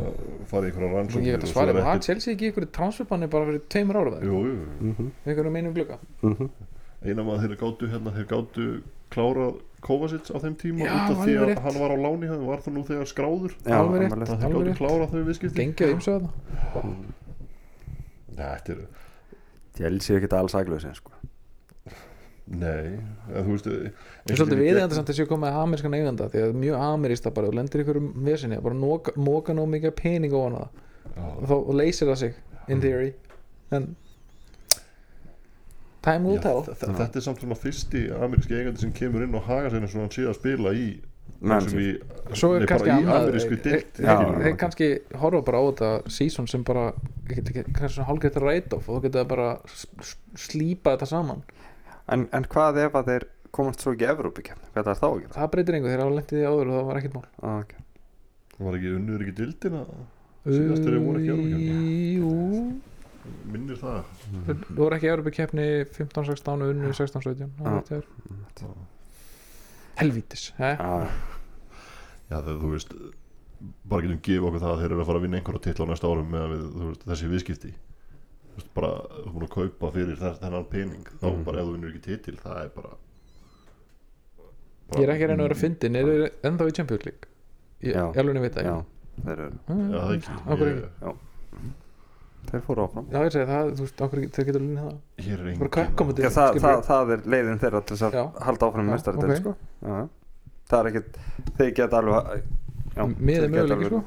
farið einhverja rannsóknir ég veit að svara það ekkert- Chelsea ekki ykkur transferbanni bara fyrir tveimur ára Jú, jú, mm -hmm. ykkur um einum glugga eina maður þeir gátu hérna, þeir gátu klárað Kovacic á þeim tíma Já, út af því að rétt. hann var á láni hann var það nú þegar skráður já, Alveg rétt. alveg að þeir Alveg gátu rétt. klárað þau viðskipti gengið ymsu þarna Nei, þetta er, er ekki alls aglausinn sko. Nei en þú veist Það er svolítið viðeigandi samt að séu komið með amerískan eiganda því að mjög amerísta bara og lendir ykkur um vesinni bara móka, móka nóg mikið pening ofan á það. Og þá leysir það sig in theory. En time will tell. Þetta er samt svona fyrsti ameríski eigandi sem kemur inn og haga sér eins og hann sé að spila í menn sem í, svo er nei, kannski bara í annað amerísku þeir- kannski horfa bara á þetta season sem bara kannski svona hálfgeitt write-off og þú getur bara s- s- slípa þetta saman en, en hvað ef að þeir komast svo ekki Evrópi kemna, hvað er þá að gera? það breytir einhver, þeir hafa lendið í áður og það var ekkert mál Ah, okay. var ekki unnur ekki dildina Síðast þegar þeir voru ekki. Jú, minnir það þeir voru ekki í Európa-keppni 15-16 og unnu 16-17 það Já. veit ég er. helvítis he? ah, Já þegar þú veist bara getum gefið okkur það að þeir eru að fara að vinna einhverja titla á næsta árum með við, þú veist, þessi viðskipti þú veist, bara þú búin að kaupa fyrir þess, þennan pening þá Mhm. bara ef þú vinnur ekki titil það er bara, ég er ekki að reyna að vera fyndin er þeir ennþá í Champions League? Ég, Já. ég alveg veit það þeir, það fóru áfram. Já ég segi það, þú veist, okkur, þeir getur lunnið það? Er Bara. Já, það, það, það er leiðin þeirra til að Já. halda áfram með mestari ok. sko. það er ekkit þeir geta alveg já, miðið þeir geta möguleiki alveg- sko.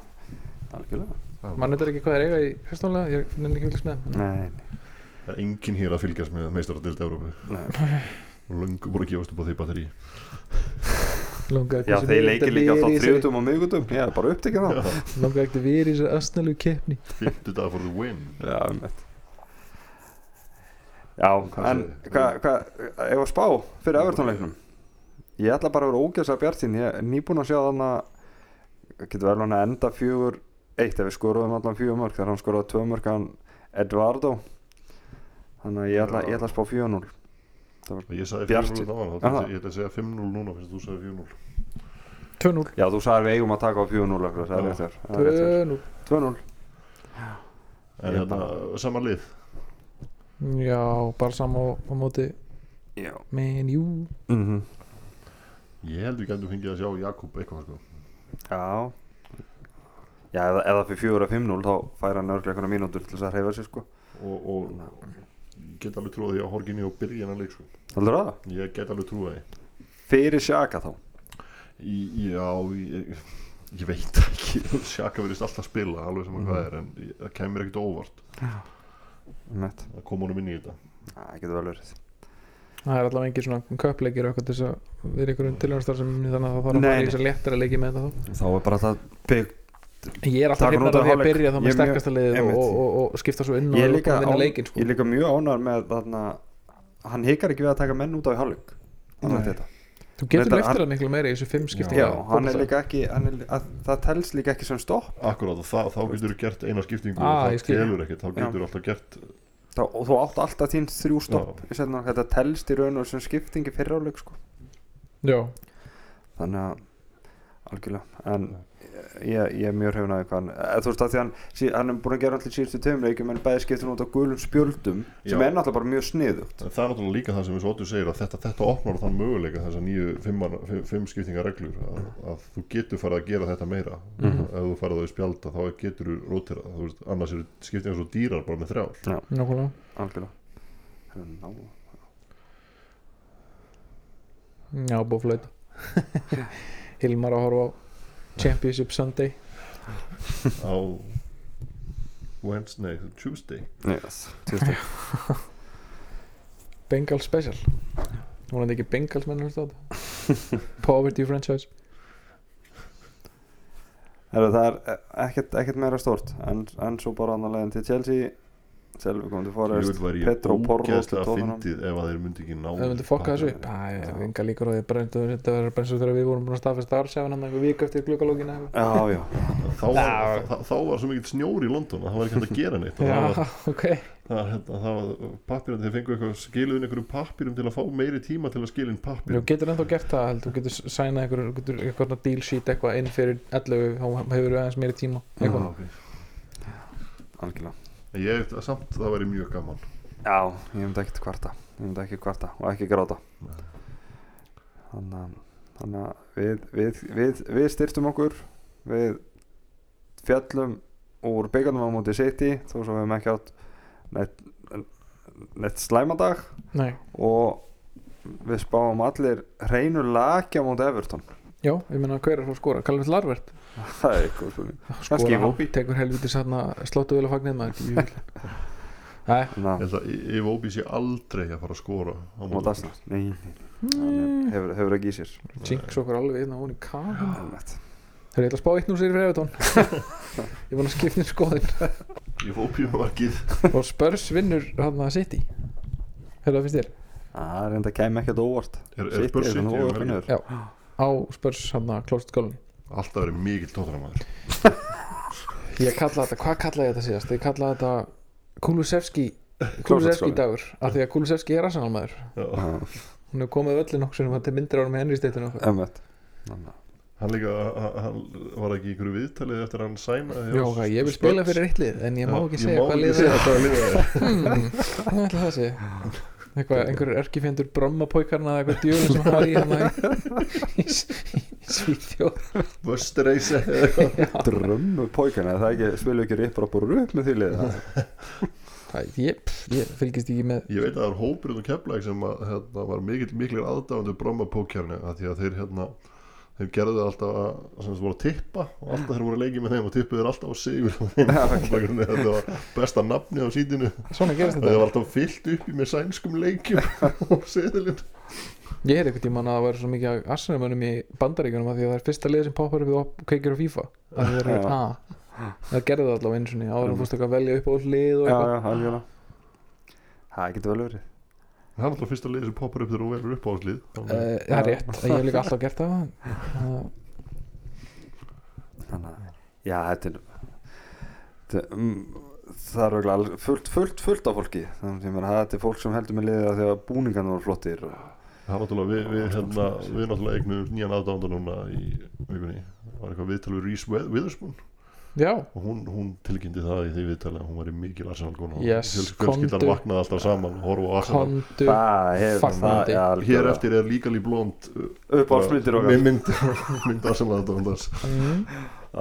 Algjörlega mann veit ekki hvað þeir eiga í fyrstónlega ég finn ekki fylgst með Það er enginn hér að fylgjast með meistaradild Európu nei. og löngu búin að gefast upp á því batteri já, þeir leikir líka ver á í þessari- þrjóðum og miðgutum já, bara upptekið þá. Langaði ekkert að vera í þessari östnælu keppni. 50 dagar for the win. Já, einmitt. já, en hvað hva, ef að spá fyrir öfurtónleiknum ég ætla bara að vera ógæsa bjartinn ég er nýbúin að sjá þannig að getur vel hann að enda fjögur eitt ef við skoruðum allan fjögur mörg þegar hann skoruði tvö mörg hann Eduardo. Þannig að ég ætla, ég ætla að spá 4-0 og ég sagði Bjartsýnn. 4-0 þá ég ætla að segja 5-0 núna finnst þú sagði 4-0 2-0 já þú sagði við eigum að taka á 4-0 akkurat, það er Já. rétt hjá þér, það er rétt hjá þér. 2-0 2-0 en hérna, sama lið? Já, bara sama á, móti já. Man, jú mm ég held við gætum fengið að sjá Jakob eitthvað sko. já já ef það fyrir 4-5-0 þá fær hann örglega einhverja mínútur til þess að hreyfa sig sko. Og, og get alveg trúið því að Horginni og byrja hennar leik sko. heldur það? ég get alveg trúið því. Fyrir sjaka þá? Í- já, ég, ég veit ekki. Sjaka verðist alltaf spila alveg sem Mhm. hvað er en það kemur ekkert óvart. Mett. að koma honum inn í þetta. Það getur vel verið. Það er allavega engin svona köpleikir og eitthvað til þess að vera ykkur um tilhjóðastar sem þannig að það þarf að fara í þess að léttara leiki með þetta þá. Þá er bara það bygg ég er alltaf nota af því að byrja þá með er sterkasta liðið og, og, og, og skipta svo inn og vinna án, leikinn sko. ég er líka mjög ánægður með þarna hann hikar ekki við að taka menn út á í þetta. Þú getur eftir hann- miklu meira í þessu fimm skiptinga já, hann er líka ekki hann er, að, það telst líka ekki sem stopp. Akkurát, og það, þá getur þú gert eina skiptingu Ah, og ég það telur ekkert þá Já. getur þú alltaf gert þá, og þú átt alltaf þín þrjú stopp þetta telst í raun og sem skiptingi fyrir áleik sko. já, þannig að algjörlega. En ég, ég er mjög að hvað hann eða, þú veist að því hann, sí- hann er búin að gera allir síðustu tveim leikjum en bæði skiptir út á gulum spjöldum sem Já. er náttúrulega bara mjög sniðugt. En það er náttúrulega líka það sem við svo segir að þetta, þetta opnar þann möguleika þessar nýju fimm, fimm skiptingar reglur að, að þú getur farið að gera þetta meira. Mhm. ef þú farið á í spjalda þá getur þú rótira þú veist, annars eru skiptingar svo dýrar bara með Ná, já, búið flöita Hilmar að horfa á Championship Sunday. Á Wednesday, nei, Tuesday. Yes, Tuesday. Bengal Special. Hún er ekki Bengals menn hlusta á þetta Poverty Franchise. Heru, það er ekkert, ekkert meira stort en, en svo bara annar leiðin til Chelsea Selvi kom til Jú Forrest væri ég Petro Porro til ógeðslega Tottenham fyndið ef að þeir myndi ekki ná það myndi fokka þessu. Upp það er enga líkur á því bara þetta þetta verður og þegar við vorum búin að staðfesta ársefan hann einhver vik eftir glukkalógin Já, já, þá var, þá, þá var svo mikill snjór í London að það var ekki hægt að gera neitt. Og það já, var, ok. það, hérna, það var pappirinn þeir fengu eitthvað skiluðin einhverjum pappirum til að fá meiri tíma til að skilin Þú pappirum getur ennþá gert það held, þú getur sænað getur eitthvað deal sheet eitthvað inn fyrir 11 þá hefur við aðeins meiri tíma. Eitthvað. Já, ok. algjörlega. En ég samt það væri mjög gaman. Já, ég myndi ekkert kvarta. Ég myndi ekki kvarta og ekki gráta. Þannig að, við, við, við, við styrtum okkur. Við fjallum úr byggarnum á móti City þó svo við hefum ekki átt neitt, neitt slæmadag Nei, og við spáum allir hreinu laki á móti Everton já, ég meina hver er svo að skora? Calvin Larvert Það er eitthvað spurning skora tekur helviti sanna slóttu vel að fagnir maður Nei, Ég Þannig held að ef Óbi sé aldrei að fara að skora á að Arsenal. Nei, er- hefur, hefur ekki í sér. Jinx okkur alveg inn á hún í Alveg. Þeir eru eitthvað að spá eitt nú sér fyrir Evertón Ég var að skipta inn skoðin Ef Óbi var markið. Og Spurs vinnur hann að City. Hefur það finnst þér? Það er enda kem ekkert á óvart. Er, er City Er á Spurs hann að klóst skólun Alltaf verið mikill tóttunamaður Ég kalla þetta, hvað kalla ég þetta síðast? Ég kalla þetta Kulusevski Kulusevski dagur af því að Kulusevski er. Já, hún hefur komið öllin okkur sem þetta myndir ára með Henry Steytun Emmett Þannig að- Hann líka, hann, hann var ekki í einhverju viðtalið eftir hann sæna Já, ég vil spila fyrir eitt lið en ég má ekki segja hvað lið segja það hvað lið það er. Er það að segja? Eitthvað, einhverjur erkifjendur brommapóikarna eða eitthvað djúlun sem har í hana í, í, í Svíþjóð. Drömmu pókana, það ekki spilu ekki ripp upp og rupp með því liða Æ, ég, pff, ég fylgist ekki með Ég veit að það er hópurinn og keflæk sem að, hérna, var mikill, miklir aðdáðandi bromma pókjarni að því að þeir hérna þeir gerðu alltaf að, sem þess voru að tippa og alltaf þeir voru að leikið með þeim og tippuðu þeir alltaf á sigur. Þetta var besta nafni á sítinu. Svona gerist það var alltaf fyllt upp í með sænskum leikjum og seðilinn. Ég er eitthvað tímann að það væri svo mikið af Arsenal-mönnum í bandaríkjunum að því að það er fyrsta lið sem poppar upp og kveikir á FIFA. Að það er ah, það gerði það allavega eins og niður áður en þú fórst eitthvað að velja upp á lið og Það getur vel verið það er alltaf fyrsta leið sem poppar upp þegar þú verður upp á áslið Eh, Það er rétt, ég hef líka alltaf gert það. Þannig að, já, þetta er mm, Það er alveg fullt, fullt, fullt af fólki. Þannig að þetta er fólk sem heldur með liðið af því að búningarnir voru flottir og, það er náttúrulega við, við, hérna, við náttúrulega eignum nýjan aðdáðanda núna í vikunni. Það var eitthvað viðtal við Reese With- Witherspoon Já, og hún, hún tilkynnti það í því viðtali að hún var í mikil Arsenal kona Yes, fjölskyldan vaknaði alltaf saman horfa á Arsenal. Kondu Það hefur fagnandi. hér eftir er líkali blond Upp á smyndir okkar. með mynd, mynd Arsenal aðdáðandans mm.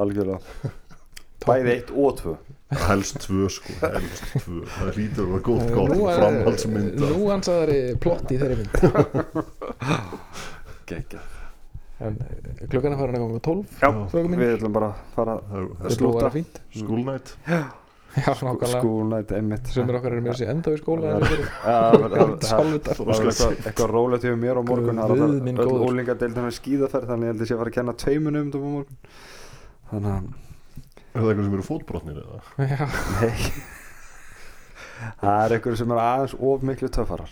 Algjörlega. Bæði eitt og tvö. Helst tvö sko, helst tvö. Það hlýtur að vera góð gátt framhaldsmynd af- Nú ansaðari plott í þeirri mynd. Gekja En eh, klukkan er farin að koma 12 Já, við ætlum bara að fara er- er að slúta. vera fínt. School night. Já, nákvæmlega. Skúlnætt, einmitt. Sumir okkar eru með þessi enda skóla við er eitthvað- eitthvað rólegt yfir mér á morgun. Er öll úlingadeildin er skíðaferð þannig ég held að ég sé að fara að kenna tveimunum um morgun. Þannig að er það eitthvað sem eru fótbrotnir eða? Já, nei. Það er einhverju sem er aðeins of miklu töffarar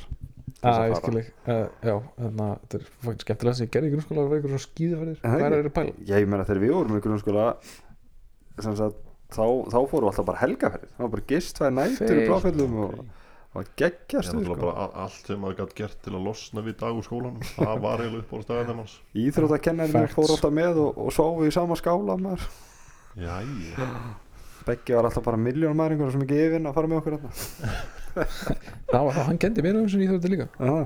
til þess að fara. skil ekki uh, Já, þannig að þetta er fækt skemmtilega sem ég gerði í grunnskóla svona skíðaferðir. En það Hvað er það að pæla? Já, ég meina þegar við vorum í grunnskóla sem sagt þá, þá fórum við alltaf bara helgaferðir. Það var bara gist tvær nætur í Feikt. bláfellum og það var Ég geggjast er allt sem maður gætt gert til að losna við dag úr skólanum það var eiginlega upp á staðan hans Íþróttakennarinn fór alltaf með og, og sváðu í sama skála Beggi var alltaf bara miljónum maður einhverjum sem ekki yfirinn að fara með okkur þarna Það var það, hann kendi mér um þessu íþrótti líka. Já.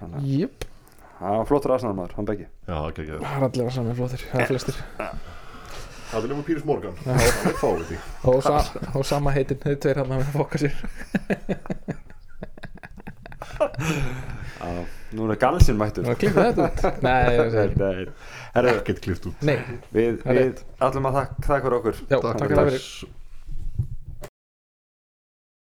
Þannig að Jöp, hann var flottur aðsnaðar maður, hann Beggi. Já, það það er allir að saman flottir Það er flestir. Það er nema Píris Morgan. Það er og, sa og sama heitin, þau tveir hann að fokka sér. Nú er galsinn mættur. Það klippið þetta út. Nei, ég Nei, Herru, Ekkert klift út. Nei, við, Það er við ætlum að þakka okkur. Já, Takk fyrir